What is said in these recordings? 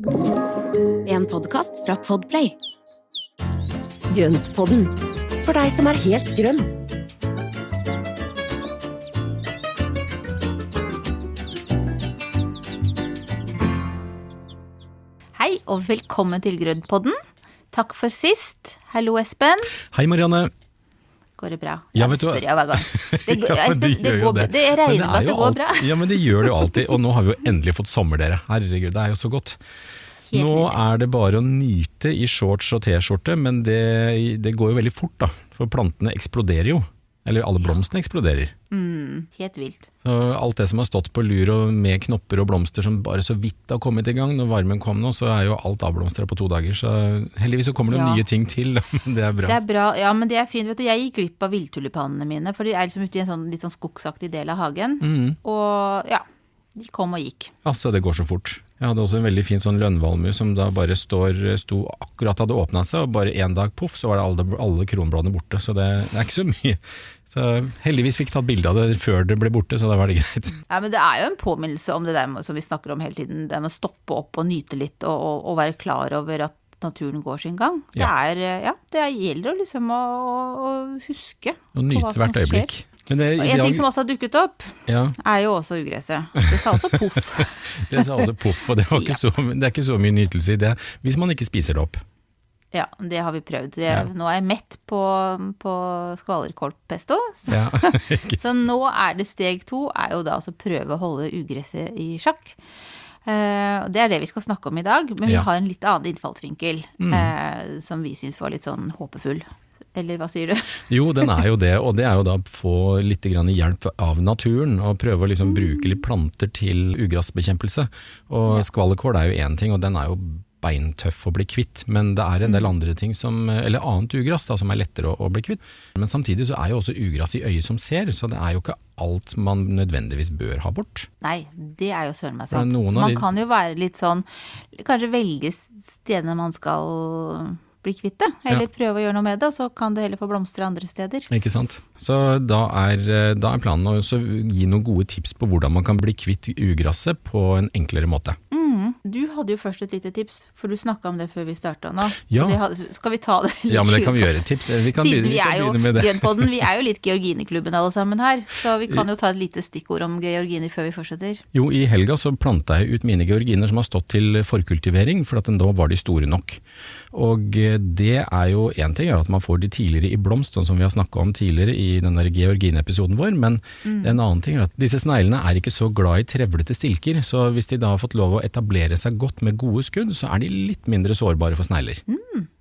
En podkast fra Podplay. Grøntpodden, for deg som er helt grønn. Hei og velkommen til Grøntpodden. Takk for sist. Hallo, Espen. Hei, Marianne. Går det bra? Ja, det spør jeg hver gang. Det, Ja, men du det, går, det. det, jeg regner med at det går alt- bra. Ja, men det gjør det jo alltid. Og nå har vi jo endelig fått sommer, dere. Herregud, det er jo så godt. Helt Nå nydelig. er det bare å nyte i shorts og T-skjorte, men det, det går jo veldig fort, da. For plantene eksploderer jo. Eller alle blomstene eksploderer. Mm, helt vilt. Så alt det som har stått på lur og med knopper og blomster som bare så vidt har kommet i gang, når varmen kom nå, så er jo alt avblomstra på to dager. Så heldigvis så kommer det Ja. nye ting til, men det er bra. Det er bra. Ja, men det er fint. Vet du, jeg gikk glipp av villtulipanene mine, for de er liksom ute i en sånn litt sånn skogsaktig del av hagen. Mm. Og ja, de kom og gikk. Altså, det går så fort. Jeg hadde også en veldig fin sånn lønnvalmue som da bare står, sto akkurat hadde åpna seg, og bare en dag poff, så var det alle, alle kronbladene borte. Så det, det er ikke så mye. Så heldigvis fikk jeg tatt bilde av det før det ble borte, så da var det greit. Ja, men det er jo en påminnelse om det der som vi snakker om hele tiden, det med å stoppe opp og nyte litt, og, og, og være klar over at naturen går sin gang. Det Ja. er, ja, det er- gjelder liksom å, å huske Og nyte hvert skjer. Men det, Og en dag- ting som også har dukket opp, ja, er jo også ugresset. Det sa også poff. det sa også poff, og det, var så, det er ikke så mye nytelse i det, hvis man ikke spiser det opp. Ja, det har vi prøvd. Jeg, Ja. Nå er jeg mett på, på skvallerkålpesto. Så, Ja, så nå er det steg to, er jo da å prøve å holde ugresset i sjakk. Uh, det er det vi skal snakke om i dag, men vi Ja. har en litt annen innfallsvinkel Mm. uh, som vi syns var litt sånn håpefull. Eller hva sier du? Jo, den er jo det, og det er jo da å få litt grann hjelp av naturen, og prøve å liksom bruke litt planter til ugressbekjempelse. Og skvallerkål er jo én ting, og den er jo beintøff å bli kvitt, men det er en del andre ting som, eller annet ugress da, som er lettere å, å bli kvitt. Men samtidig så er jo også ugress i øyet som ser, så det er jo ikke alt man nødvendigvis bør ha bort. Nei, det er jo søren meg sant. Man de- kan jo være litt sånn Kanskje velge stedene man skal bli kvitt det, eller Ja. prøve å gjøre noe med det, og så kan det heller få blomstre andre steder. Ikke sant? Så da er, da er planen å også gi noen gode tips på hvordan man kan bli kvitt ugresset på en enklere måte. Mm. Du hadde jo først et lite tips, for du snakka om det før vi starta nå. Ja. Hadde- skal vi ta det litt Ja, men det kan vi gjøre. Tips. Vi kan, Siden begynne, vi vi kan er jo begynne med det. Grønnpodden, vi er jo litt Georgineklubben alle sammen her, så vi kan jo ta et lite stikkord om georginer før vi fortsetter. Jo, i helga så planta jeg ut mine georginer som har stått til forkultivering, for at da var de store nok. Og eh, det er jo én ting er at man får de tidligere i blomst, sånn som vi har snakka om tidligere i den Georgine-episoden vår, men Mm. en annen ting er at disse sneglene er ikke så glad i trevlete stilker, så hvis de da har fått lov å etablere seg godt med gode skudd, så er de litt mindre sårbare for snegler.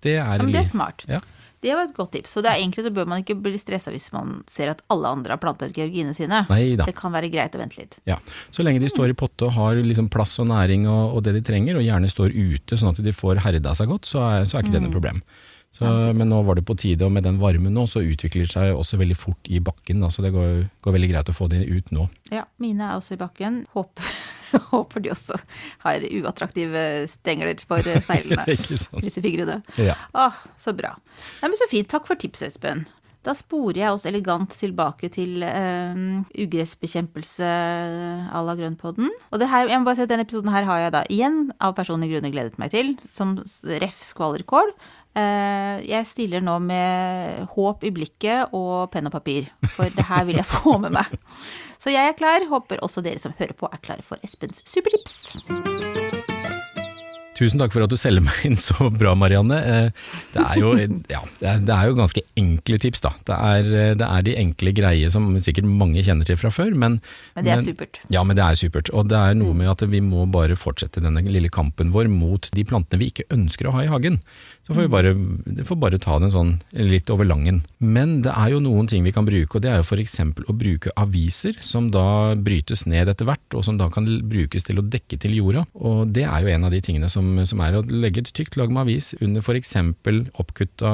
Det er, Mm. Ja, men det er smart. Ja. Det var et godt tips. Så det er egentlig så bør man ikke bli stressa hvis man ser at alle andre har planta georgiene georginene sine. Neida. Det kan være greit å vente litt. Ja, Så lenge de står i potte og har liksom plass og næring og, og det de trenger, og gjerne står ute sånn at de får herda seg godt, så er, så er ikke det noe problem. Så, men nå var det på tide, og med den varmen nå, så utvikler det seg også veldig fort i bakken. Da, så det går, går veldig greit å få de ut nå. Ja, mine er også i bakken. Håper, håper de også har uattraktive stengler for eh, sneglene. Ikke sant? Krysser fingrene. Ja. Åh, så bra. Nei, men Så fint. Takk for tipset, Espen. Da sporer jeg oss elegant tilbake til eh, ugressbekjempelse à la Grønnpodden. Og det her, jeg må bare si at denne episoden her har jeg da igjen av personlige grunner gledet meg til, som ref skvallerkål. Eh, jeg stiller nå med håp i blikket og penn og papir, for det her vil jeg få med meg. Så jeg er klar. Håper også dere som hører på er klare for Espens supertips. Tusen takk for at du selger meg inn så bra, Marianne. Eh, Det er jo, ja, det er, jo ganske enkle tips, da. Det er, eh, det er de enkle greie som sikkert mange kjenner til fra før, men Men det er supert. Ja, men det er supert. Og det er noe med at vi må bare fortsette denne lille kampen vår mot de plantene vi ikke ønsker å ha i hagen. Så får vi bare, får bare ta den sånn litt over langen. Men det er jo noen ting vi kan bruke, og det er jo f.eks. å bruke aviser som da brytes ned etter hvert, og som da kan brukes til å dekke til jorda. Og det er jo en av de tingene som, som er å legge et tykt lag med avis under f.eks. oppkutta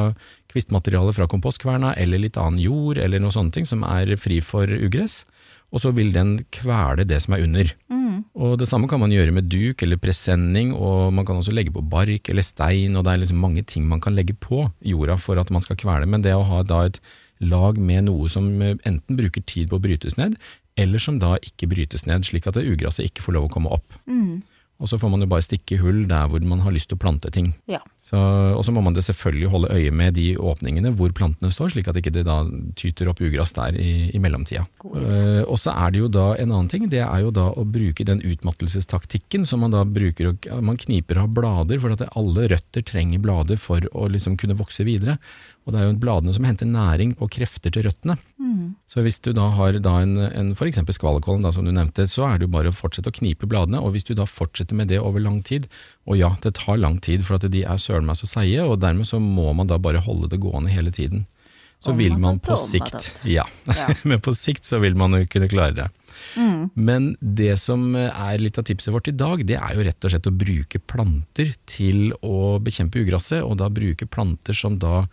kvistmateriale fra kompostkverna, eller litt annen jord, eller noe sånne ting som er fri for ugress og så vil den kvele det som er under. Og Det samme kan man gjøre med duk eller presenning, og man kan også legge på bark eller stein, og det er liksom mange ting man kan legge på jorda for at man skal kvele, men det å ha da et lag med noe som eh, enten bruker tid på å brytes ned, eller som da ikke brytes ned, slik at det ugraset ikke får lov å komme opp. Og så får man jo bare stikke hull der hvor man har lyst til å plante ting. Ja. Så, og så må man det selvfølgelig holde øye med de åpningene hvor plantene står, slik at ikke det da tyter opp ugress der i, i mellomtida. Uh, og så er det jo da en annen ting, det er jo da å bruke den utmattelsestaktikken som man da bruker, man kniper av blader, for at alle røtter trenger blader for å liksom kunne vokse videre. Og det er jo bladene som henter næring og krefter til røttene. Mm. Så hvis du da har da en, en f.eks. skvallerkålen som du nevnte, så er det jo bare å fortsette å knipe bladene. Og hvis du da fortsetter med det over lang tid, og ja, det tar lang tid for at de er søren meg så seige, og dermed så må man da bare holde det gående hele tiden. Så vil man på sikt Ja, ja. men på sikt så vil man jo kunne klare det. Mm. Men det som er litt av tipset vårt i dag, det er jo rett og slett å bruke planter til å bekjempe ugresset, og da bruke planter som da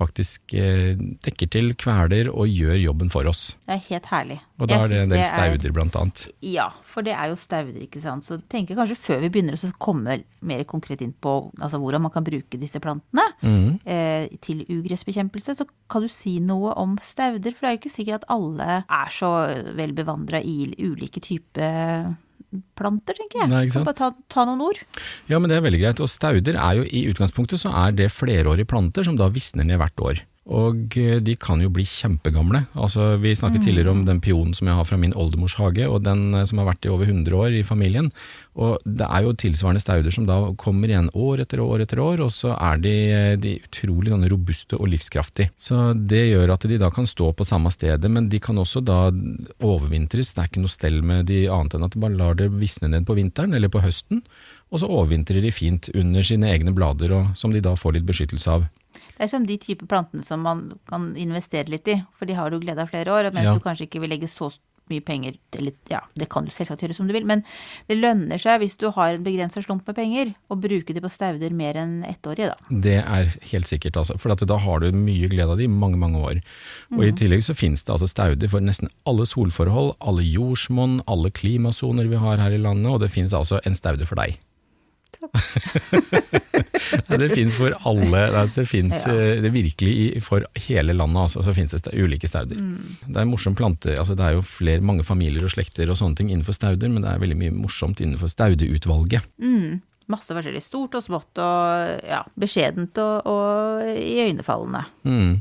faktisk eh, dekker til, kveler og gjør jobben for oss. Det er helt herlig. Og da er det en del stauder, blant annet. Ja, for det er jo stauder, ikke sant. Så tenker kanskje før vi begynner å komme mer konkret inn på altså, hvordan man kan bruke disse plantene mm. eh, til ugressbekjempelse, så kan du si noe om stauder. For det er jo ikke sikkert at alle er så vel bevandra i ulike typer planter, tenker jeg. Nei, ikke sant? Bare ta, ta, noen ord. Ja, men det er veldig greit. Og stauder er jo i utgangspunktet så er det flerårige planter som da visner ned hvert år. Og eh, de kan jo bli kjempegamle. Altså, vi snakket mm. tidligere om den pionen som jeg har fra min oldemors hage, og den eh, som har vært i over 100 år i familien. Og det er jo tilsvarende stauder som da kommer igjen år etter år etter år, og så er de, eh, de utrolig sånn robuste og livskraftige. Så det gjør at de da kan stå på samme stedet, men de kan også da overvintres. Det er ikke noe stell med de annet enn at de bare lar det visne ned på vinteren eller på høsten, og så overvintrer de fint under sine egne blader, og, som de da får litt beskyttelse av. Det er som de type plantene som man kan investere litt i, for de har du glede av flere år. Mens ja. du kanskje ikke vil legge så mye penger Eller ja, det kan du selvsagt gjøre som du vil, men det lønner seg hvis du har en begrensa slump med penger, å bruke de på stauder mer enn ettårige, da. Det er helt sikkert, altså. For da har du mye glede av de i mange, mange år. Og mm. i tillegg så finnes det altså stauder for nesten alle solforhold, alle jordsmonn, alle klimasoner vi har her i landet, og det finnes altså en staude for deg. det fins for alle. Det fins ja. Eh, virkelig for hele landet, altså, så fins det ulike stauder. Mm. Det er morsom plante, altså, det er jo flere, mange familier og slekter og sånne ting innenfor stauder, men det er veldig mye morsomt innenfor staudeutvalget. Mm. Masse forskjellig. Stort og smått og ja, beskjedent og, og iøynefallende. Mm.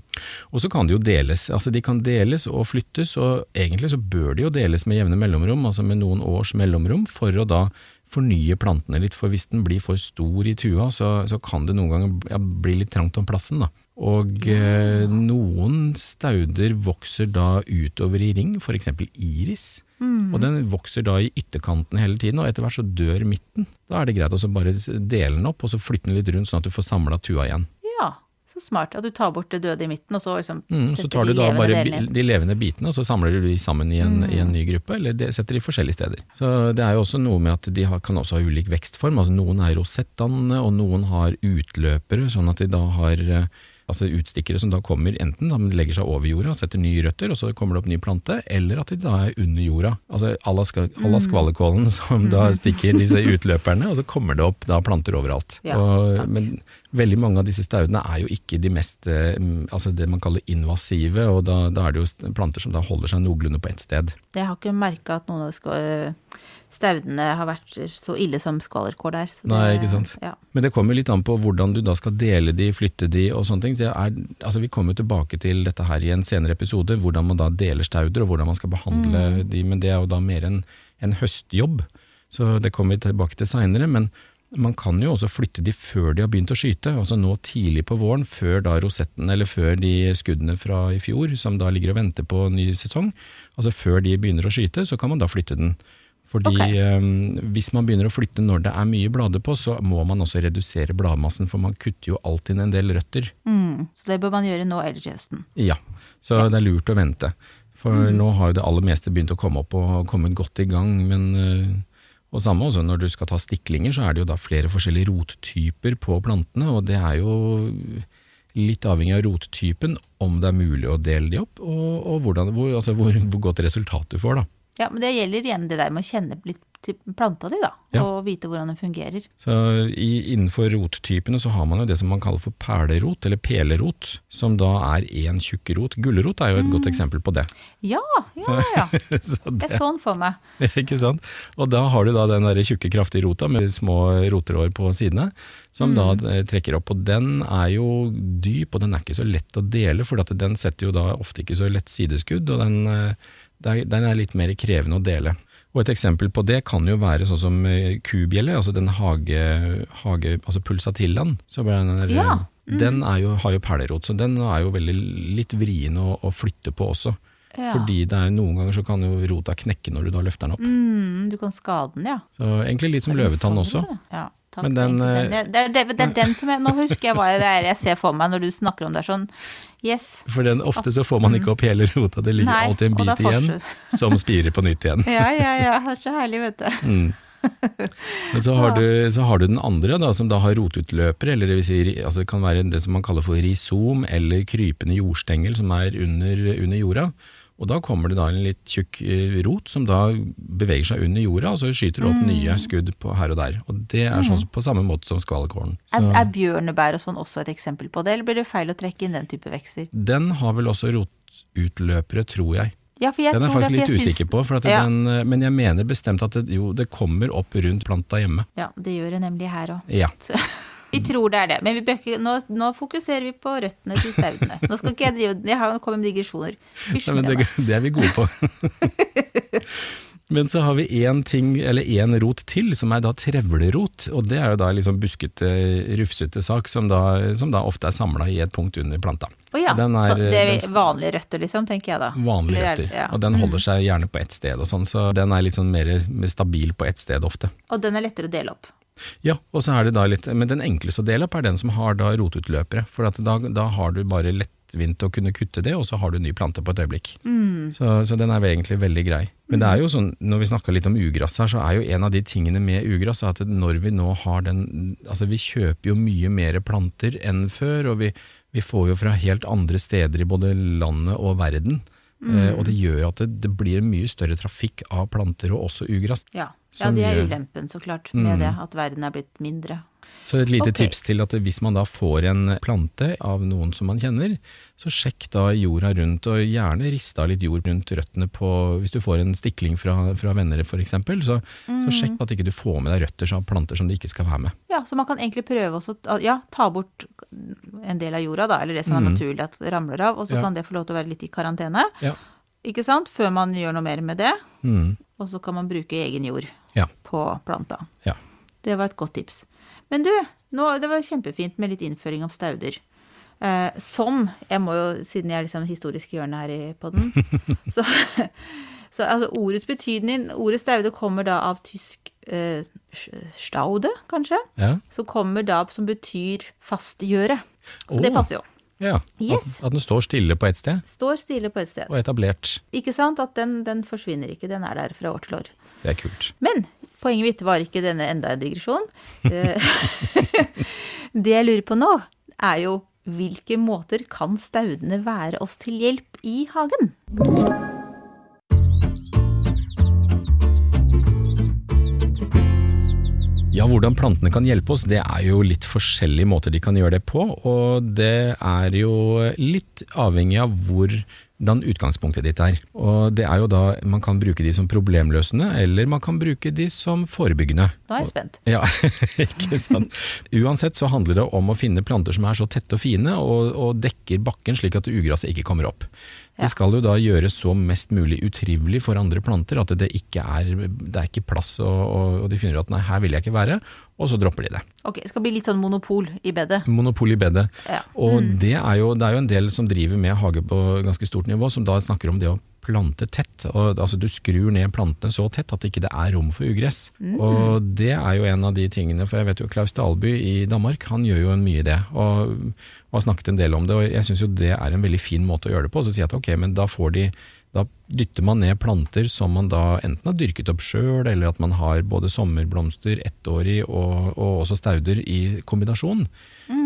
Og så kan de jo deles. Altså de kan deles og flyttes, og egentlig så bør de jo deles med jevne mellomrom, altså med noen års mellomrom, for å da fornye plantene litt, for hvis den blir for stor i tua, så, så kan det noen ganger ja, bli litt trangt om plassen. da. Og eh, noen stauder vokser da utover i ring, f.eks. iris. Mm. Og den vokser da i ytterkanten hele tiden, og etter hvert så dør midten. Da er det greit å bare dele den opp og så flytte den litt rundt, sånn at du får samla tua igjen smart at du tar bort det døde i midten, og så liksom mm, Så tar du da bare de levende bitene, og så samler du de sammen i en, mm. i en ny gruppe, eller de setter de forskjellige steder. Så det er jo også noe med at de har, kan også ha ulik vekstform. altså Noen er rosettdannende, og noen har utløpere, sånn at de da har eh, altså utstikkere som da kommer enten de legger seg over jorda og setter nye røtter, og så kommer det opp ny plante, eller at de da er under jorda. Altså à la mm. skvallerkålen som da mm. stikker disse utløperne, og så kommer det opp da planter overalt. Ja, og, men veldig mange av disse staudene er jo ikke de mest eh, altså det man kaller invasive, og da, da er det jo planter som da holder seg noenlunde på ett sted. Jeg har ikke merka at noen av de skal staudene har vært så ille som skvalerkår der. Nei, ikke sant. Ja. Men det kommer litt an på hvordan du da skal dele de, flytte de og sånne ting. Så er, altså vi kommer tilbake til dette her i en senere episode, hvordan man da deler stauder og hvordan man skal behandle mm. de. Men det er jo da mer en, en høstjobb, så det kommer vi tilbake til seinere. Men man kan jo også flytte de før de har begynt å skyte, altså nå tidlig på våren, før da rosetten eller før de skuddene fra i fjor som da ligger og venter på ny sesong. Altså før de begynner å skyte, så kan man da flytte den. Fordi okay. um, Hvis man begynner å flytte når det er mye blader på, så må man også redusere bladmassen, for man kutter jo alltid en del røtter. Mm, så det bør man gjøre nå eller til høsten? Ja, så okay. det er lurt å vente. For mm. nå har jo det aller meste begynt å komme opp og kommet godt i gang. men... Uh, og samme også når du skal ta stiklinger, så er det jo da flere forskjellige rottyper på plantene, og det er jo litt avhengig av rottypen om det er mulig å dele de opp, og, og hvordan, hvor, altså hvor, hvor, godt resultat du får. da. Ja, men det gjelder igjen det der med å kjenne litt til planta di, da. Ja. Og vite hvordan den fungerer. Så i, Innenfor rottypene så har man jo det som man kaller for perlerot, eller pelerot, som da er én tjukk rot. Gulrot er jo et godt eksempel på det. Ja, ja, Så- ja. så det Jeg så den for meg. Ikke sant? Og da har du da den der tjukke, kraftige rota med små roterår på sidene, som da eh, trekker opp. Og den er jo dyp, og den er ikke så lett å dele, for at den setter jo da ofte ikke så lett sideskudd, og den, eh, den er litt mer krevende å dele. Og et eksempel på det kan jo være sånn som eh, kubjelle, altså den hage, hage altså pulsatillaen. Ja. Mm. den, den jo, har jo perlerot, så den er jo veldig litt vrien å, å flytte på også. Ja. Fordi det er noen ganger så kan jo rota knekke når du da løfter den opp. Mm, du kan skade den, ja. Så egentlig litt som løvetann sånn, også. Ja, Men den, eh, den, det, det, det er den som jeg Nå husker jeg hva det er jeg ser for meg når du snakker om det. Sånn, yes. For den, ofte så får man ikke opp hele rota, det ligger Nei, alltid en bit igjen som spirer på nytt igjen. Ja, ja, ja. Det er så herlig, vet du. Mm. Men så har, du, så har du den andre, da, som da har rotutløper, eller det vil si, altså det kan være det som man kaller for risom eller krypende jordstengel som er under, under jorda. Og da kommer det da en litt tjukk eh, rot som da beveger seg under jorda, og så skyter det opp Mm. nye skudd på her og der. Og det er sånn på samme måte som skvalkålen. Er, er bjørnebær og sånn også et eksempel på det, eller blir det feil å trekke inn den type vekster? den har vel også rotutløpere, tror jeg. Ja, for jeg Den er jeg faktisk litt jeg usikker på, for at Ja. den, eh, men jeg mener bestemt at det, jo, det kommer opp rundt planta hjemme. Ja, det gjør det nemlig her òg. Ja. Vi tror det er det, men vi bøker, nå, nå fokuserer vi på røttene til staudene. Nå skal ikke jeg drive Jeg har kommet med digresjoner. Nei, men det, det er vi gode på. men så har vi én ting, eller én rot til, som er da trevlerot. Og det er jo da liksom buskete, rufsete sak, som da, som da ofte er samla i et punkt under planta. Å ja, Den er, så det er vanlige røtter, liksom, tenker jeg da. Vanlige er- røtter. ja. Og den holder seg gjerne på ett sted og sånn, så den er litt sånn mer stabil på ett sted ofte. Og den er lettere å dele opp. Ja, og så er det da litt, men den enkleste å dele opp er den som har da rotutløpere, for da, da har du bare lettvint å kunne kutte det, og så har du en ny plante på et øyeblikk. Så, så den er egentlig veldig grei. Men det er jo sånn, når vi snakka litt om ugress her, så er jo en av de tingene med ugress at når vi nå har den Altså vi kjøper jo mye mer planter enn før, og vi, vi får jo fra helt andre steder i både landet og verden. Eh, og det gjør at det, det blir mye større trafikk av planter, og også ugress. Ja, ja det er ulempen, så klart, med Mm. det. At verden er blitt mindre. Så et lite okay. tips til at hvis man da får en plante av noen som man kjenner, så sjekk da jorda rundt, og gjerne rist av litt jord rundt røttene på Hvis du får en stikling fra, fra venner f.eks., så, Mm. så sjekk at ikke du får med deg røtter av planter som du ikke skal være med. Ja, så man kan egentlig prøve å ja, ta bort en del av jorda, da, eller det som er Mm. naturlig at det ramler av, og så Ja. kan det få lov til å være litt i karantene. Ja. Ikke sant? Før man gjør noe mer med det. Mm. Og så kan man bruke egen jord på planta. Ja. Det var et godt tips. Men du, nå, det var kjempefint med litt innføring om stauder. Eh, som Jeg må jo, siden jeg er liksom historisk hjørne her i podden så, så altså ordets betydning Ordet staude kommer da av tysk eh, staude, kanskje? Ja. Som kommer da som betyr fastgjøre. Så oh. det passer jo. ja. Yes. At, at den står stille på ett sted, Står stille på et sted. og etablert. Ikke sant? At den, den forsvinner ikke. Den er der fra år til år. Det er kult. Men poenget mitt var ikke denne enda en digresjon. Eh, det jeg lurer på nå, er jo hvilke måter kan staudene være oss til hjelp i hagen? Ja, hvordan plantene kan hjelpe oss, det er jo litt forskjellige måter de kan gjøre det på. Og det er jo litt avhengig av hvordan utgangspunktet ditt er. Og det er jo da man kan bruke de som problemløsende, eller man kan bruke de som forebyggende. Da er jeg spent. Ja, ikke sant. Uansett så handler det om å finne planter som er så tette og fine, og, og dekker bakken slik at ugraset ikke kommer opp. Ja. Det skal jo da gjøres så mest mulig utrivelig for andre planter at det ikke er, det er ikke plass, og, og, de finner ut at nei, her vil jeg ikke være, og så dropper de det. Ok, det skal bli litt sånn monopol i bedet. Monopol i bedet. Ja. Og det, er jo, det er jo en del som driver med hage på ganske stort nivå, som da snakker om det å plante tett. Og, altså Du skrur ned plantene så tett at det ikke er rom for ugress. Og det er jo en av de tingene, for jeg vet jo Klaus Dalby i Danmark, han gjør jo mye det. Og, og har snakket en del om det, og jeg syns jo det er en veldig fin måte å gjøre det på. Så sier jeg at ok, men da får de da dytter man ned planter som man da enten har dyrket opp sjøl, eller at man har både sommerblomster, ettårig og, og også stauder i kombinasjon,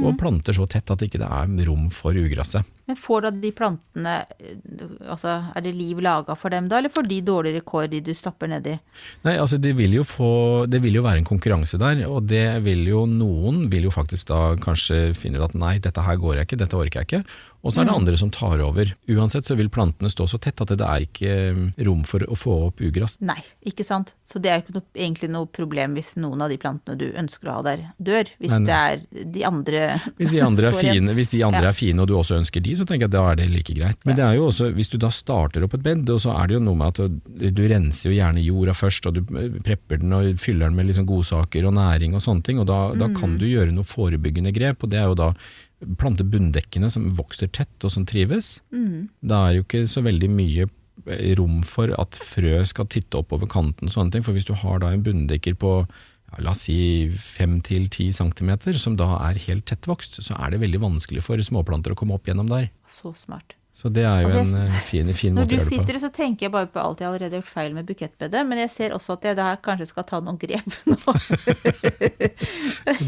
og planter så tett at det ikke er rom for ugresset. Men får da de plantene eh, Altså, er det liv laga for dem da, eller får de dårligere kår, de du stapper nedi? Nei, altså det vil jo få Det vil jo være en konkurranse der, og det vil jo noen vil jo faktisk da kanskje finne ut at nei, dette her går jeg ikke, dette orker jeg ikke. Og så er det andre som tar over. Uansett så vil plantene stå så tett at det er ikke eh, rom for å få opp ugress. Nei, ikke sant. Så det er ikke noe, egentlig noe problem hvis noen av de plantene du ønsker å ha der, dør. Hvis Nei, nei. det er de andre Hvis de andre er fine, hvis de andre Ja. er fine og du også ønsker de, så tenker jeg at da er det like greit. Men det er jo også, hvis du da starter opp et bed, og så er det jo noe med at du, renser jo gjerne jorda først, og du eh, prepper den og fyller den med liksom godsaker og næring og sånne ting, og da, da kan du gjøre noe forebyggende grep, og det er jo da plante bunndekkene som vokser tett og som trives. Da er jo ikke så veldig mye eh, rom for at frø skal titte opp over kanten og sånne ting, for hvis du har da en bunndekker på ja, la oss si 5-10 cm, som da er helt tettvokst, så er det veldig vanskelig for småplanter å komme opp gjennom der. Så smart. Så det er jo Altså, en eh, fin, fin måte å gjøre det på. Når du sitter, så tenker jeg bare på alt jeg allerede har gjort feil med bukettbedet, men jeg ser også at jeg da kanskje skal ta noen grep nå.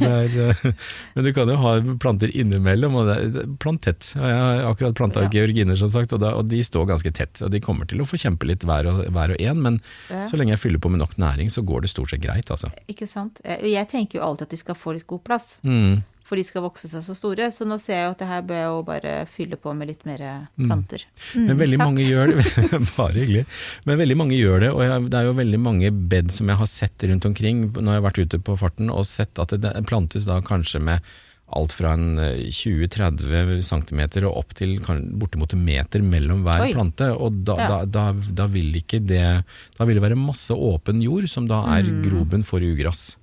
Er, eh, men du kan jo ha planter innimellom, og det er- det plant tett. Og Jeg har akkurat planta Ja. georginer, som sagt, og, da, og de står ganske tett. Og de kommer til å få kjempe litt hver og, hver og en, men Ja. så lenge jeg fyller på med nok næring, så går det stort sett greit, altså. Ikke sant? Jeg tenker jo alltid at de skal få litt god plass, Mm. For de skal vokse seg så store. Så nå ser jeg jo at det her bør jeg jo bare fylle på med litt mer Mm. planter. Men veldig takk. mange gjør det. Bare hyggelig. Men veldig mange gjør det, og jeg, det er jo veldig mange bed som jeg har sett rundt omkring når jeg har vært ute på farten, og sett at det, plantes da kanskje med alt fra en eh, 20-30 cm og opp til bortimot en meter mellom hver Oi. plante. Og da, Ja. da, da, da vil ikke det Da vil det være masse åpen jord som da er Mm. grobunn for ugress.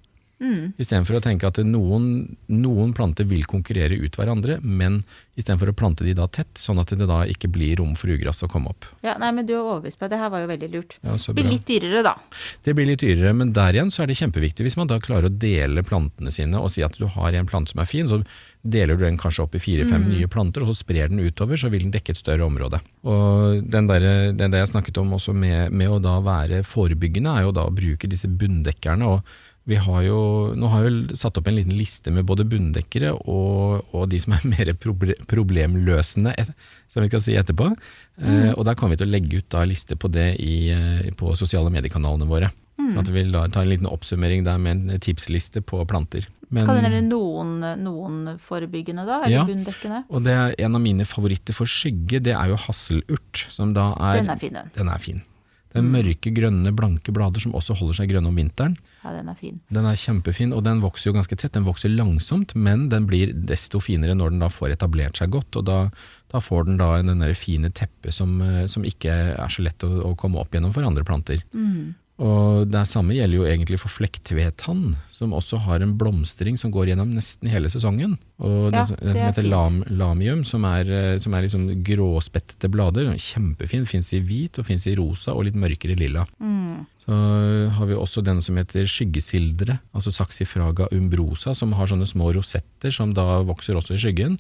Istedenfor å tenke at noen, noen planter vil konkurrere ut hverandre, men istedenfor å plante de da tett, sånn at det da ikke blir rom for ugress å komme opp. Ja, nei, men du er overbevist meg. Det her var jo veldig lurt. Ja, Det blir litt dyrere, da. Det blir litt dyrere, men der igjen så er det kjempeviktig. Hvis man da klarer å dele plantene sine og si at du har en plante som er fin, så deler du den kanskje opp i fire-fem nye planter, og så sprer den utover, så vil den dekke et større område. Og den der, den der jeg snakket om også med, med å da være forebyggende, er jo da å bruke disse bunndekkerne. og vi har jo, nå har vi satt opp en liten liste med både bunndekkere og, og de som er mer proble problemløsende, som vi skal si etterpå. Eh, og der kommer vi til å legge ut da liste på det i, eh, på sosiale mediekanalene våre. Så at vi tar en liten oppsummering der med en tipsliste på planter. Men, Kan du nevne noen, noen forebyggende, da? Eller Ja. bunndekkende? og det er en av mine favoritter for skygge, det er jo hasselurt, som da er Den er fin, den. Den er fin. Det er mørke, grønne, blanke blader som også holder seg grønne om vinteren. Ja, den er fin. Den er kjempefin, og den vokser jo ganske tett. Den vokser langsomt, men den blir desto finere når den da får etablert seg godt. Og da, da får den da den der fine teppet som, eh, som ikke er så lett å, å komme opp gjennom for andre planter. Og det samme gjelder jo egentlig for flektvedtann, som også har en blomstring som går gjennom nesten hele sesongen. Og Ja, den, som- den som er heter lam, lamium, som er, eh, som er liksom gråspettete blader, kjempefin. Fins i hvit og fins i rosa og litt mørkere lilla. Mm. Så har vi også den som heter skyggesildre, altså saxifraga umbrosa, som har sånne små rosetter som da vokser også i skyggen.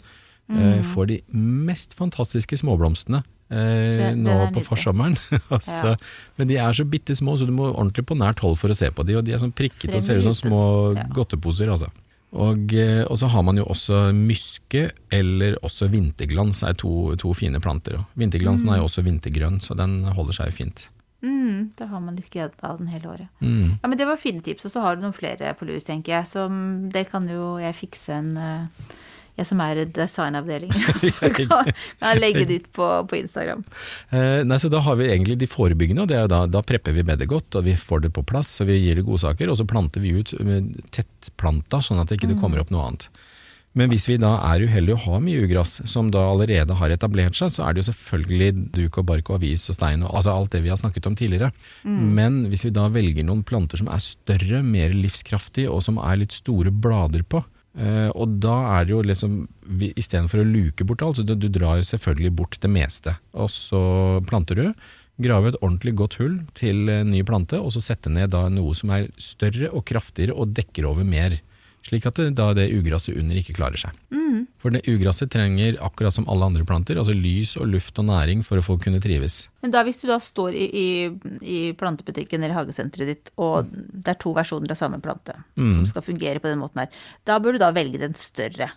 Mm. Eh, får de mest fantastiske småblomstene eh, den nå på forsommeren. altså, Ja. Men de er så bitte små, så du må ordentlig på nært hold for å se på de, og de er sånn prikkete og ser ut som små Ja. godteposer. altså. Og, eh, og så har man jo også myske eller også vinterglans er to, to fine planter. Vinterglansen Vinterglansen er jo også vintergrønn, så den holder seg fint. Mm, da har man litt glede av den hele året. Mm. Ja, men Det var fine tips, og så har du noen flere på lur, tenker jeg. Så det kan jo jeg fikse en eh, Jeg som er designavdelingen. kan, legge det ut på, på Instagram. Eh, nei, så Da har vi egentlig de forebyggende, og det er da, da prepper vi bedet godt, og vi får det på plass, og vi gir det godsaker, og så planter vi ut tettplanta, sånn at det ikke kommer opp noe annet. Men hvis vi da er uheldige og har mye ugress, som da allerede har etablert seg, så er det jo selvfølgelig duk og bark og avis og stein og altså alt det vi har snakket om tidligere. Men hvis vi da velger noen planter som er større, mer livskraftige og som er litt store blader på, Eh, og da er det jo liksom Istedenfor å luke bort alt, så du, du drar jo selvfølgelig bort det meste. Og så planter du. Grave et ordentlig godt hull til en ny plante, og så sette ned da noe som er større og kraftigere og dekker over mer. Slik at det, da det ugraset under ikke klarer seg. Mm. For det ugraset trenger, akkurat som alle andre planter, altså lys og luft og næring for å få kunne trives. Men da hvis du da står i, i, i plantebutikken eller hagesenteret ditt, og det er to versjoner av samme plante Mm. som skal fungere på den måten her, da bør du da velge den større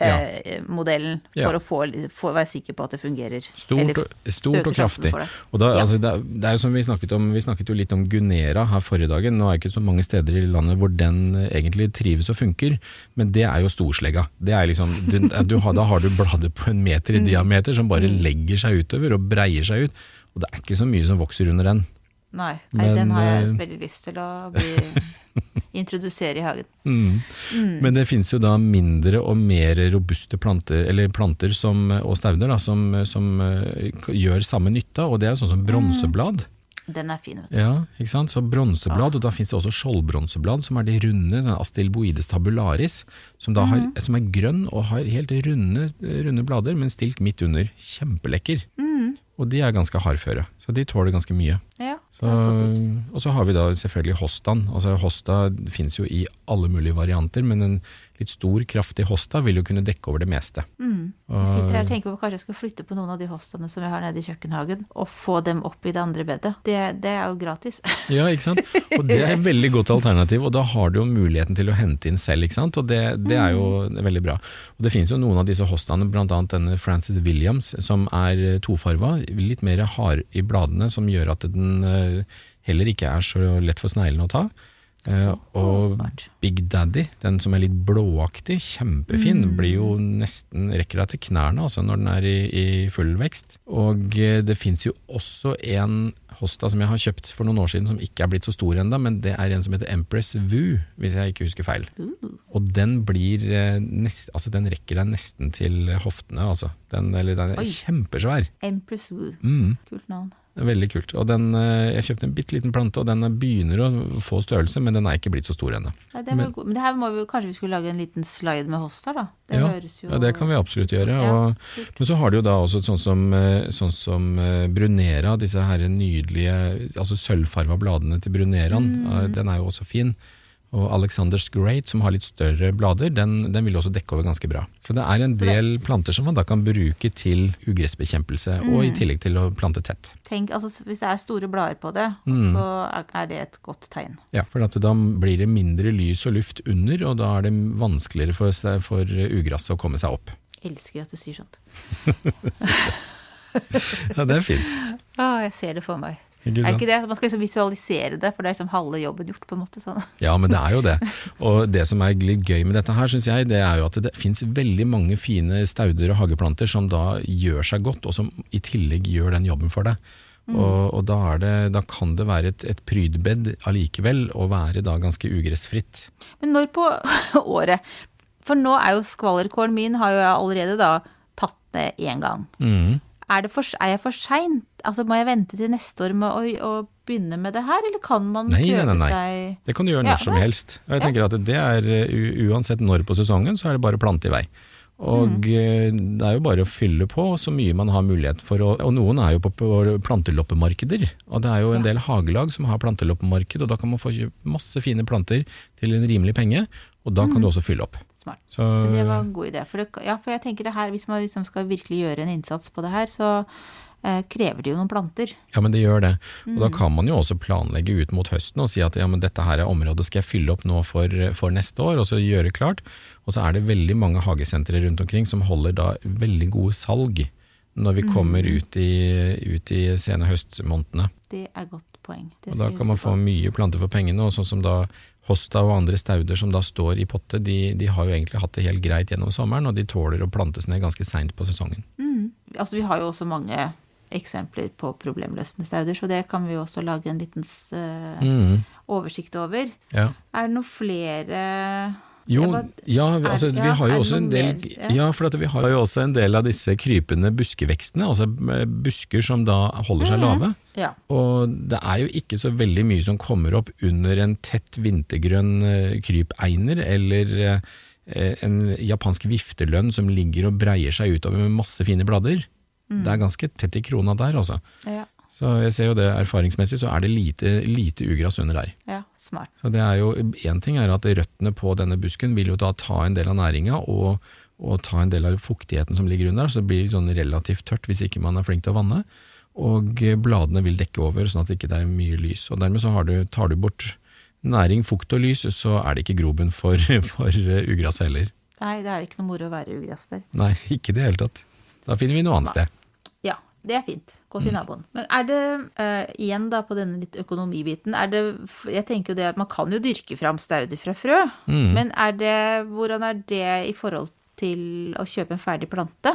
eh, modellen for Ja. å få, for være sikker på at det fungerer. Stort, Eller stort og kraftig. det. Og da, Ja. altså, det, er, det er som vi snakket om, vi snakket jo litt om Gunera her forrige dagen. Nå er det ikke så mange steder i landet hvor den eh, egentlig trives og funker, men det er jo storslegga. Det er liksom, du, du da har du blader på en meter Mm. i diameter som bare legger seg utover og breier seg ut. Og det er ikke så mye som vokser under den. Nei, nei Men, den har jeg eh, veldig lyst til å bli, introdusere i hagen. Mm. Men det finnes jo da mindre og mer robuste planter, eller planter som, og stauder da, som, som eh, gjør samme nytta, og det er sånn som bronseblad. Den er fin, vet du. Ja, ikke sant? Så bronseblad, og da finnes det også skjoldbronseblad, som er de runde, sånn Astilboides tabularis, som, har, som er grønn og har helt runde, runde blader, men stilt midt under. Kjempelekker. Og de er ganske hardføre, så de tåler ganske mye. Ja, Så, og så har vi da selvfølgelig hostaen. Altså Hosta finnes jo i alle mulige varianter, men en litt stor, kraftig hosta vil jo kunne dekke over det meste. Mm. Jeg sitter her og tenker på kanskje jeg skal flytte på noen av de hostaene som jeg har nede i kjøkkenhagen, og få dem opp i det andre bedet. Det, det er jo gratis. Ja, ikke sant? Og det er et veldig godt alternativ, og da har du jo muligheten til å hente inn selv, ikke sant? Og det, det er jo veldig bra. Og det finnes jo noen av disse hostaene, annet denne Frances Williams, som er tofarva, litt mer hard i bladene, som gjør at den eh, heller ikke er så lett for sneglene å ta. Eh, og. Big Daddy, den som er litt blåaktig, kjempefin, Mm. blir jo nesten, rekker deg til knærne altså, når den er i, i full vekst. Og eh, det fins jo også en hosta som jeg har kjøpt for noen år siden som ikke er blitt så stor ennå, men det er en som heter Empress Vu, hvis jeg ikke husker feil. Uh. Og den blir eh, nest, altså den rekker deg nesten til hoftene, altså. Den, eller den er Oi. kjempesvær. Empress Vu. Mm. Kult navn. Veldig kult. Og den, eh, jeg kjøpte en bitte liten plante, og den er- begynner å få størrelse, men den er ikke blitt så stor ennå. Ja, Men- Men det her må vi, kanskje vi skulle lage en liten slide med hoster, da. Det Ja, høres jo Ja, det kan vi absolutt gjøre. Ja, Og, kult. men så har du jo da også sånn som, sånn som eh, Brunera, disse her nydelige altså sølvfarva bladene til Bruneraen. Mm. Den er jo også fin. Og Alexander's Great, som har litt større blader, den, den vil også dekke over ganske bra. Så det er en del det- planter som man da kan bruke til ugressbekjempelse, og Mm. i tillegg til å plante tett. Tenk, altså Hvis det er store blader på det, Mm. så er, det et godt tegn. Ja, for da blir det mindre lys og luft under, og da er det vanskeligere for, for ugresset å komme seg opp. Jeg Elsker at du sier sånt. Ja, det er fint. Å, jeg ser det for meg. Ikke Er det ikke det? Man skal liksom visualisere det, for det er liksom halve jobben gjort. på en måte sånn. Ja, men det er jo det. Og det som er litt gøy med dette her, syns jeg, det er jo at det fins veldig mange fine stauder og hageplanter som da gjør seg godt, og som i tillegg gjør den jobben for deg. Og, og da, det, da kan det være et, et prydbed allikevel, og være da ganske ugressfritt. Men når på året? For nå er jo skvallerkålen min har jo jeg allerede da tatt ned én gang. Mm. Er, det for, er jeg for sein? Altså, må jeg vente til neste år med å, å begynne med det her, eller kan man Nei, nei, prøve nei, nei. seg Det kan du gjøre Ja, som nei. helst. Og jeg tenker at det er uh, uansett når på sesongen, så er det bare å plante i vei. Og mm. det er jo bare å fylle på så mye man har mulighet for. Og, og noen er jo på, på planteloppemarkeder. Og det er jo en del hagelag som har planteloppemarked, og da kan man få masse fine planter til en rimelig penge, og da kan du også fylle opp. Smart. Så, Men det var en god idé. For, det, ja, for jeg tenker det her, hvis man liksom skal virkelig gjøre en innsats på det her, så eh, krever det jo noen planter. Ja, men det gjør det. Og da kan man jo også planlegge ut mot høsten og si at ja, men dette her er området skal jeg fylle opp nå for, for neste år, og så gjøre klart. Og så er det veldig mange hagesentre rundt omkring som holder da veldig gode salg når vi kommer ut i, ut i sene høstmånedene. Det er godt poeng. Og da kan man få mye planter for pengene, og sånn som da Hosta og andre stauder som da står i potte, de, de har jo egentlig hatt det helt greit gjennom sommeren, og de tåler å plantes ned ganske seint på sesongen. Mm. Altså, vi har jo også mange eksempler på problemløsende stauder, så det kan vi jo også lage en liten s- eh, Mm. oversikt over. Ja. Er det noen flere Jo, ja, altså, er- vi har jo også en del? Ja. For at vi har jo også en del av disse krypende buskevekstene, altså eh, busker som da holder seg Mhm. lave. Ja. Og det er jo ikke så veldig mye som kommer opp under en tett vintergrønn eh, krypeiner, eller eh, en japansk viftelønn som ligger og breier seg utover med masse fine blader. Mm. Det er ganske tett i krona der, altså. ja. Så jeg ser jo det erfaringsmessig, så er det lite, lite ugras under der. Ja, smart. Så det er jo, Én ting er at røttene på denne busken vil jo da ta en del av næringa og, og ta en del av fuktigheten som ligger under, så det blir sånn relativt tørt hvis ikke man er flink til å vanne. Og bladene vil dekke over, sånn at det ikke er mye lys. Og Dermed så har du, tar du bort næring, fukt og lys, så er det ikke grobunn for, for ugras heller. Nei, det er ikke noe moro å være ugras der. Nei, ikke i det hele tatt. Da finner vi noe annet sted. Det er fint. Gå til naboen. Men er det, uh, igjen da på denne litt økonomibiten, er det Jeg tenker jo det at man kan jo dyrke fram stauder fra frø, men er det Hvordan er det i forhold til å kjøpe en ferdig plante?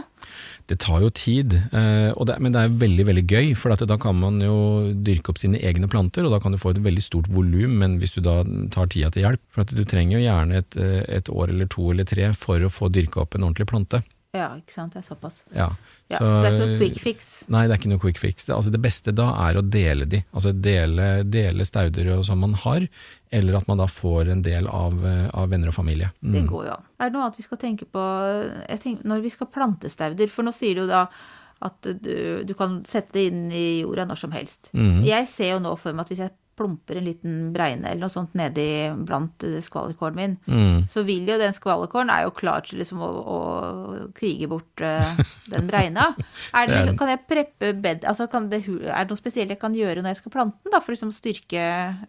Det tar jo tid, eh, og det, men det er veldig veldig gøy, for at da kan man jo dyrke opp sine egne planter, og da kan du få et veldig stort volum, men hvis du da tar tida til hjelp For at du trenger jo gjerne et, eh, et år eller to eller tre for å få dyrka opp en ordentlig plante. Ja, ikke sant. Det er såpass. Ja, Ja, så, det er ikke noe quick fix. Nei, det er ikke noe quick fix. Det, altså det beste da er å dele de. Altså dele, dele stauder som man har, eller at man da får en del av, eh, av venner og familie. Mm. Det går jo an. Er det noe annet vi skal tenke på jeg tenker, når vi skal plante stauder? For nå sier du da at du, du kan sette det inn i jorda når som helst. Mm. Jeg ser jo nå for meg at hvis jeg plumper en liten bregne eller noe sånt nedi blant eh, skvallerkålen min, Mm. så vil jo den skvallerkålen er jo klar til liksom å, å krige bort uh, den er liksom, kan jeg preppe bed altså kan det, Er det noe spesielt jeg kan gjøre når jeg skal plante den, da, for liksom styrke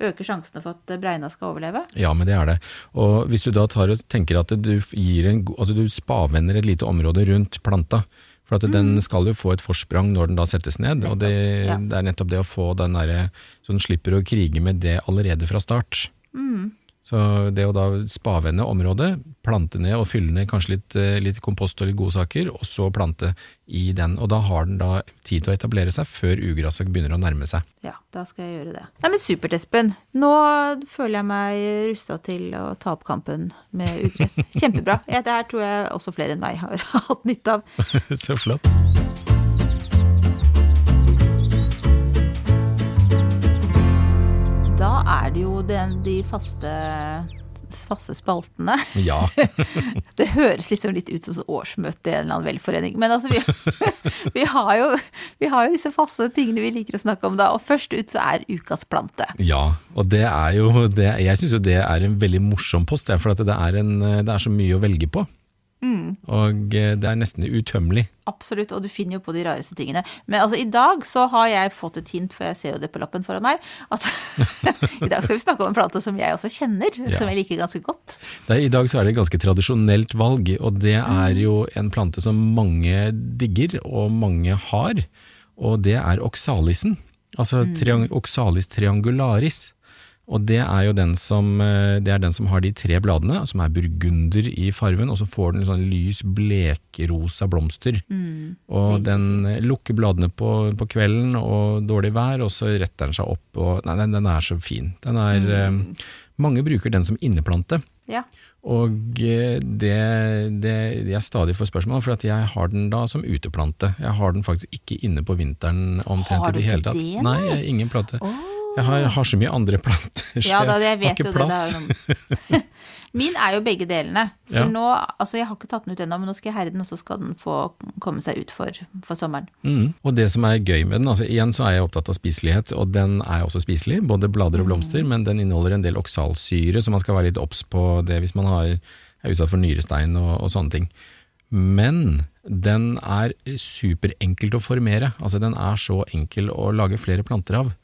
Øke sjansene for at breina skal overleve? Ja, men det er det. Og hvis du da tar og tenker at du gir en, altså du spavender et lite område rundt planta, for at den skal jo få et forsprang når den da settes ned, og det, Mm. ja. det er nettopp det å få den derre Så den slipper å krige med det allerede fra start. Mm. Så det å da spavende området, plante ned og fylle ned kanskje litt, eh, litt kompost og litt godsaker, og så plante i den. Og da har den da tid til å etablere seg før ugraset begynner å nærme seg. Ja, da skal jeg gjøre det. Nei, men supert, Espen. Nå føler jeg meg rusta til å ta opp kampen med ugress. Kjempebra. Ja, det her tror jeg også flere enn meg har hatt nytte av. så flott. Da er det jo den, de faste, faste spaltene. Ja. Det høres liksom litt ut som årsmøte i en eller annen velforening. Men altså, vi, vi, har jo, vi har jo disse faste tingene vi liker å snakke om da. Og først ut så er ukas plante. Ja, og det er jo det, Jeg syns jo det er en veldig morsom post, for at det er, en, det er så mye å velge på. Og eh, det er nesten utømmelig. Absolutt, og du finner jo på de rareste tingene. Men altså, i dag så har jeg fått et hint, for jeg ser jo det på lappen foran meg, at i dag skal vi snakke om en plante som jeg også kjenner, Ja. som jeg liker ganske godt. Det er, I dag så er det et ganske tradisjonelt valg, og det er jo en plante som mange digger, og mange har. Og det er oksalisen. Altså triang oksalis triangularis. Og det er jo den som, eh, det er den som har de tre bladene, som er burgunder i farven, og så får den sånn lys blekrosa blomster. Og den eh, lukker bladene på, på kvelden og dårlig vær, og så retter den seg opp. Og, nei, den, den er så fin. Den er, eh, mange bruker den som inneplante. Ja. Og eh, det, det jeg stadig får spørsmål for jeg har den da som uteplante. Jeg har den faktisk ikke inne på vinteren omtrent i du det hele tatt. Har nei, ikke det? Nei, ingen plante. Jeg har, har så mye andre planter, så Ja da, jeg har vet ikke plass. det. Min er jo begge delene. For Ja. nå, altså jeg har ikke tatt den ut ennå, men nå skal jeg herre den, og så skal den få komme seg ut for, for sommeren. Mm. Og det som er gøy med den, altså igjen så er jeg opptatt av spiselighet, og den er også spiselig, både blader og Mm. blomster, men den inneholder en del oksalsyre, så man skal være litt obs på det hvis man har, er utsatt for nyrestein og, og sånne ting. Men den er superenkelt å formere, altså den er så enkel å lage flere planter av.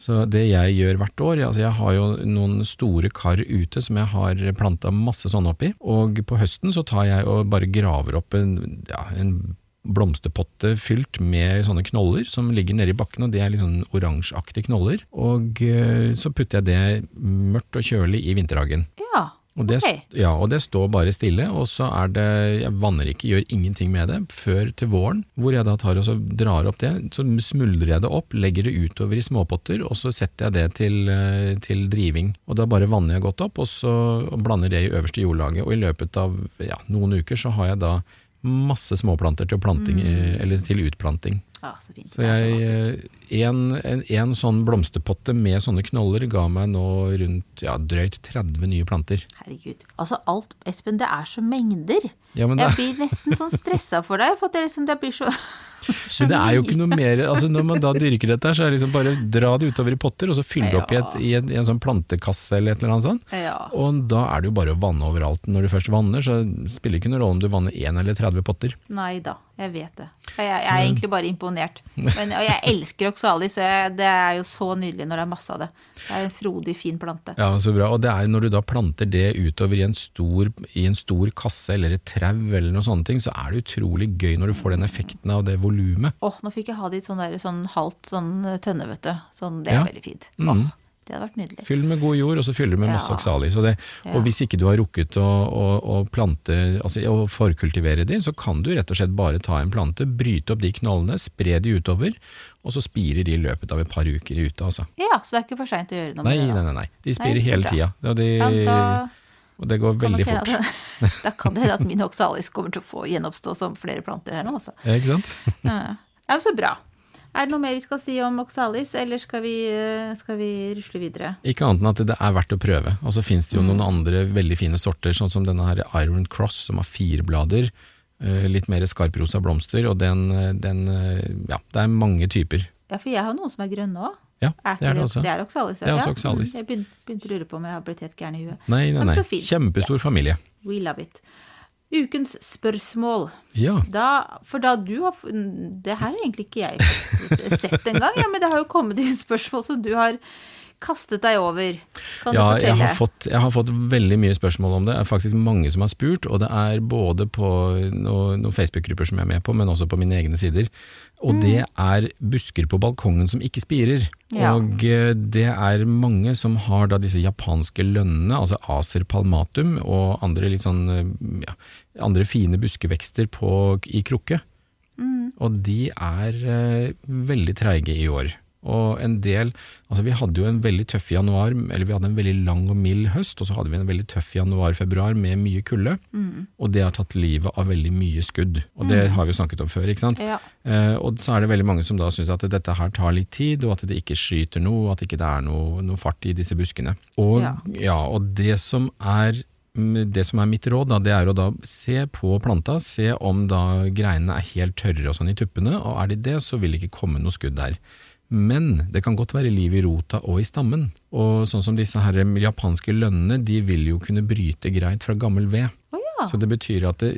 Så det jeg gjør hvert år, altså jeg har jo noen store kar ute som jeg har planta masse sånne oppi, og på høsten så tar jeg og bare graver opp en, ja, en blomsterpotte fylt med sånne knoller som ligger nede i bakken, og det er litt sånn oransjeaktige knoller. Og eh, så putter jeg det mørkt og kjølig i vinterhagen. Og det, okay. ja, og det står bare stille, og så er det Jeg vanner ikke, gjør ingenting med det før til våren, hvor jeg da tar og så drar opp det. Så smuldrer jeg det opp, legger det utover i småpotter, og så setter jeg det til, eh, til driving. Og da bare vanner jeg godt opp, og så blander det i øverste jordlaget. Og i løpet av ja, noen uker så har jeg da masse småplanter til, planting, mm. eller til utplanting. Ja, så fint. Så jeg, eh, en, en, en sånn blomsterpotte med sånne knoller ga meg nå rundt ja, drøyt 30 nye planter. Herregud. Altså alt, Espen, det er så mengder. Ja, men Jeg blir nesten sånn stressa for deg, for det, liksom, det blir så Men det er jo ikke noe mer altså Når man da dyrker dette, så er det liksom bare dra det utover i potter, og så fylle det opp i, et, i, en, i en sånn plantekasse eller et eller annet sånt. Ja. Og da er det jo bare å vanne overalt. Når du først vanner, så spiller det ikke noen rolle om du vanner én eller 30 potter. Nei da, jeg vet det. Jeg, jeg er egentlig bare imponert. Men, og jeg elsker oxalis. Det er jo så nydelig når det er masse av det. Det er en frodig, fin plante. Ja, så bra. Og det er når du da planter det utover i en stor, i en stor kasse eller et trau eller noe sånne ting, så er det utrolig gøy når du får den effekten av det volumet. Åh, nå fikk jeg ha det i sånn, der, sånn halvt sånn tønne, vet du. Sånn, det er Ja. veldig fint. Mm. Åh, det hadde vært nydelig. Fyll med god jord, og så fyller du med masse Ja. oxalis. Og, det, Ja. hvis ikke du har rukket å, å, å plante, altså å forkultivere de, så kan du rett og slett bare ta en plante, bryte opp de knollene, spre de utover, og så spirer de i løpet av et par uker ute, altså. Ja, så det er ikke for seint å gjøre noe Nei, med det. nei, nei, nei. De spirer Nei, hele tida. Og, de, Ja, da og det går veldig fort. Det, Da kan det hende at min oxalis kommer til å få gjenoppstå som flere planter her nå, altså. Ja, Ikke sant? Ja, men så bra. Er det noe mer vi skal si om oxalis, eller skal vi, eh, skal vi rusle videre? Ikke annet enn at det er verdt å prøve. Og så finnes det jo noen andre veldig fine sorter, sånn som denne her Iron Cross, som har fire blader. Eh, Litt mer skarprosa blomster, og den, eh, den eh, Ja, det er mange typer. Ja, for jeg har noen som er grønne òg. Ja, Er det er det også. Det er oxalis? Det er også oxalis. Ja. Jeg begynte, å lure på om jeg har blitt helt gæren i huet. Nei, nei, nei. Kjempestor familie. We love it. Ukens spørsmål. Ja. Da, for da du har Det her har egentlig ikke jeg sett engang, ja, men det har jo kommet inn spørsmål som du har kastet deg over. Kan Ja, jeg har, fått, jeg har fått veldig mye spørsmål om det. Det er faktisk mange som har spurt, og det er både på noen, noen Facebook-grupper som jeg er med på, men også på mine egne sider. Og det er busker på balkongen som ikke spirer. Mm. Ja. Og eh, det er mange som har da disse japanske lønnene, altså Acer palmatum, og andre litt sånn eh, ja, andre fine buskevekster på, i krukke. Mm. Og de er uh, veldig treige i år. Og en del Altså vi hadde jo en veldig tøff januar, eller vi hadde en veldig lang og mild høst, og så hadde vi en veldig tøff januar-februar med mye kulde. Mm. Og det har tatt livet av veldig mye skudd. Og det har vi jo snakket om før, ikke sant. Ja. Eh, og så er det veldig mange som da syns at dette her tar litt tid, og at det ikke skyter noe, og at ikke det er noe, noe fart i disse buskene. Og, Ja. ja, og det som er det som er mitt råd, da, det er å da se på planta, se om da greinene er helt tørre og sånn i tuppene, og er de det, så vil det ikke komme noe skudd der. Men det kan godt være liv i rota og i stammen. Og sånn som disse her japanske lønnene, de vil jo kunne bryte greit fra gammel ved. Oh, ja. Så det betyr at det,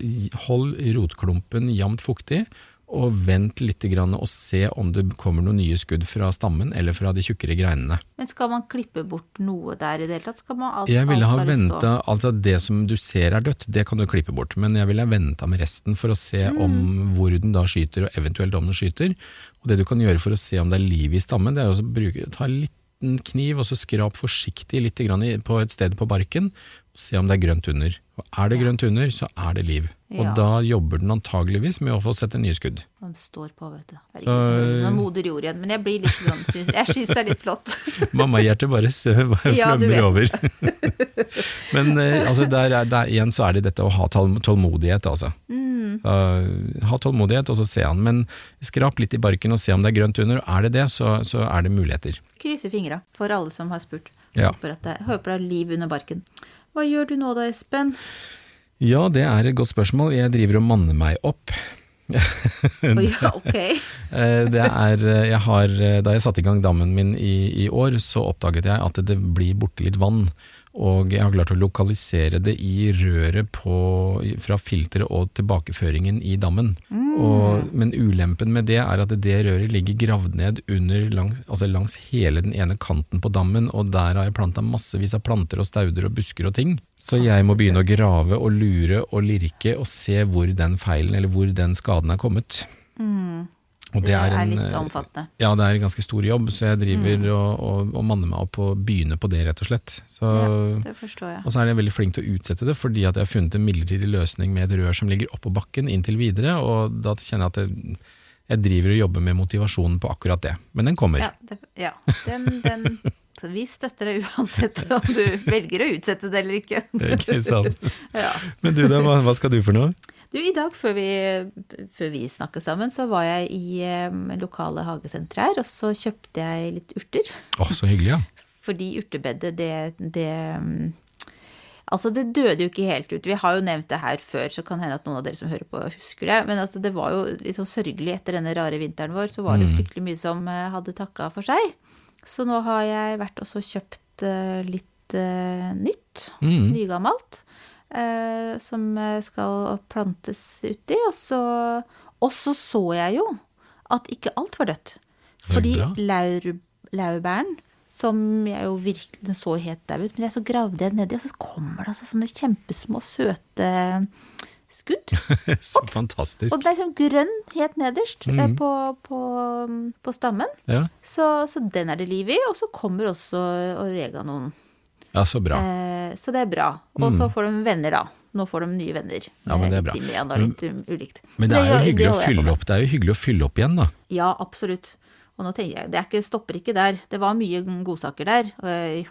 hold rotklumpen jevnt fuktig, og vent litt grann og se om det kommer noen nye skudd fra stammen eller fra de tjukkere greinene. Men skal man klippe bort noe der i det hele tatt? Skal man alt, Jeg ville ha venta Altså det som du ser er dødt, det kan du klippe bort, men jeg ville venta med resten for å se om hvor den da skyter, og eventuelt om den skyter. Og det du kan gjøre for å se om det er liv i stammen, det er å bruke, ta en liten kniv og så skrap forsiktig litt grann på et sted på barken, og se om det er grønt under. Og er det grønt under, så er det liv. Og Ja. da jobber den antageligvis med å få sette nye skudd. De står på, vet du. Herregud, Så- sånn moder jord igjen. Men jeg blir litt sånn, jeg syns det er litt flott. Mammahjertet bare bare Ja, flømmer over. Men eh, altså, der, er- der, igjen så er det dette å ha tålmodighet, altså. Mm. Så, ha tålmodighet, og så se an. Men skrap litt i barken og se om det er grønt under. Er det det, så, så er det muligheter. Krysser fingra for alle som har spurt. Ja. Håper, at det, håper det er liv under barken. Hva gjør du nå da, Espen? Ja, det er et godt spørsmål. Jeg driver og manner meg opp. Ja, ok. Eh, Det er, eh, jeg har, eh, da jeg satte i gang dammen min i, i år, så oppdaget jeg at det blir borte litt vann. Og jeg har klart å lokalisere det i røret på, fra filteret og tilbakeføringen i dammen. Og, men ulempen med det er at det røret ligger gravd ned under langs, altså langs hele den ene kanten på dammen, og der har jeg planta massevis av planter og stauder og busker og ting. Så jeg må begynne å grave og lure og lirke og se hvor den feilen eller hvor den skaden er kommet. Og Det er, en, litt eh, omfattende. ja, det er en ganske stor jobb, så jeg driver og, og, og manner meg opp og begynner på det, rett og slett. Så, Ja, det forstår jeg. og så er jeg veldig flink til å utsette det, fordi at jeg har funnet en midlertidig løsning med et rør som ligger oppå bakken inntil videre, og da kjenner jeg at jeg, jeg driver og jobber med motivasjonen på akkurat det. Men den kommer. Ja, det, ja. Den, den, vi støtter deg uansett om du velger å utsette det eller ikke. Ikke sant? Ja. Men du da, hva, hva skal du for noe? Du, I dag før vi, før vi snakket sammen, så var jeg i eh, lokale hagesenter her, og så kjøpte jeg litt urter. Å, så hyggelig, ja. Fordi urtebedet, det, det mm, Altså, det døde jo ikke helt ut. Vi har jo nevnt det her før, så kan hende at noen av dere som hører på, husker det. Men altså, det var jo litt sånn sørgelig etter denne rare vinteren vår, så var det jo fryktelig mye som eh, hadde takka for seg. Så nå har jeg vært og kjøpt eh, litt eh, nytt, Mm. nygammelt, eh, som eh, skal plantes uti. Og så, og så så jeg jo at ikke alt var dødt. Fordi laur, laurbæren, som jeg jo virkelig Den så helt daud ut, men jeg så gravde jeg nedi, og så kommer det altså sånne kjempesmå, søte skudd. Så fantastisk. Og det er liksom grønn helt nederst Mm. eh, på, på, på stammen. Ja. Så, så den er det liv i, og så kommer også oreganoen. Ja, så bra. Eh, så det er bra. Og så får de venner, da. Nå får de nye venner. Mm. Ja, men det er bra. Igjen, da, litt um, ulikt. Men det er jo hyggelig å fylle opp, det er jo hyggelig å fylle opp igjen, da. Ja, absolutt. Og nå tenker jeg, det er ikke, stopper ikke der. Det var mye godsaker der i,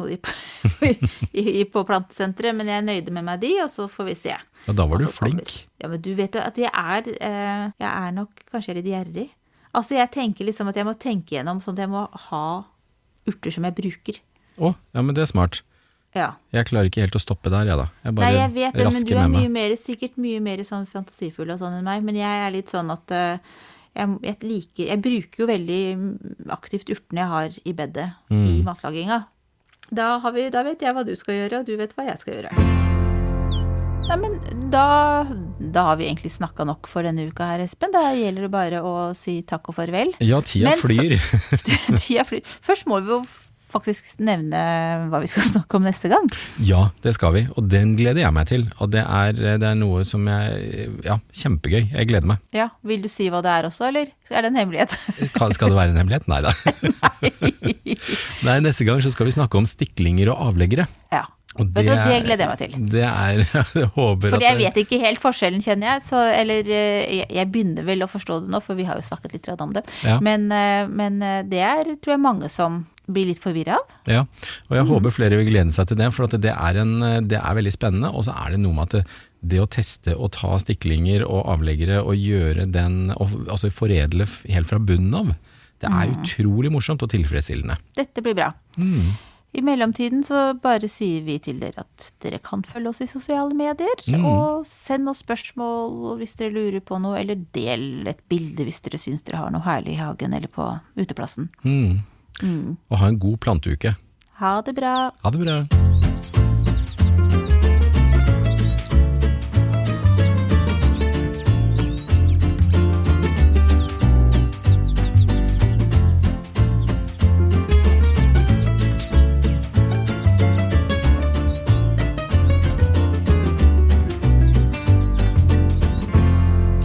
i, i, på plantesenteret, men jeg nøyde med meg de, og så får vi se. Ja, da var du flink. Ja, men du vet jo at jeg er, eh, jeg er nok kanskje litt gjerrig. Altså, jeg tenker liksom at jeg må tenke gjennom sånn at jeg må ha urter som jeg bruker. Å, ja, men det er smart. Ja. Jeg klarer ikke helt å stoppe der, jeg da. Jeg Nei, bare jeg vet det, men du er mye mer, sikkert mye mer sånn fantasifull og sånn enn meg, men jeg er litt sånn at eh, jeg, jeg liker Jeg bruker jo veldig aktivt urtene jeg har i bedet i Mm. matlaginga. Da, har vi, da vet jeg hva du skal gjøre, og du vet hva jeg skal gjøre. Nei, men da, da har vi egentlig snakka nok for denne uka her, Espen. Da gjelder det bare å si takk og farvel. Ja, tida Men- flyr. Tida flyr. Først må vi jo faktisk nevne hva vi skal snakke om neste gang. Ja, det skal vi, og den gleder jeg meg til. Og det er, det er noe som jeg Ja, kjempegøy. Jeg gleder meg. Ja, Vil du si hva det er også, eller er det en hemmelighet? Kan- Skal det være en hemmelighet? Nei da. Nei, neste gang så skal vi snakke om stiklinger og avleggere. Ja. Og Vet du, det er- gleder jeg meg til. Det er Jeg håper Fordi jeg vet ikke helt forskjellen, kjenner jeg. Så, eller eh, jeg, begynner vel å forstå det nå, for vi har jo snakket litt om det. Ja. Men, eh, men eh, det er, tror jeg, mange som blir litt forvirra av. Ja, og jeg håper flere vil glede seg til det, for at det, er en, det er veldig spennende. Og så er det noe med at det, det å teste og ta stiklinger og avleggere og gjøre den, og, altså foredle helt fra bunnen av, det er utrolig morsomt og tilfredsstillende. Dette blir bra. I mellomtiden så bare sier vi til dere at dere kan følge oss i sosiale medier. Og send oss spørsmål hvis dere lurer på noe, eller del et bilde hvis dere syns dere har noe herlig i hagen eller på uteplassen. Mm. Og ha en god planteuke. Ha det bra. Ha det bra.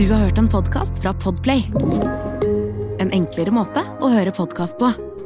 Du har hørt en podkast fra Podplay. En enklere måte å høre podkast på.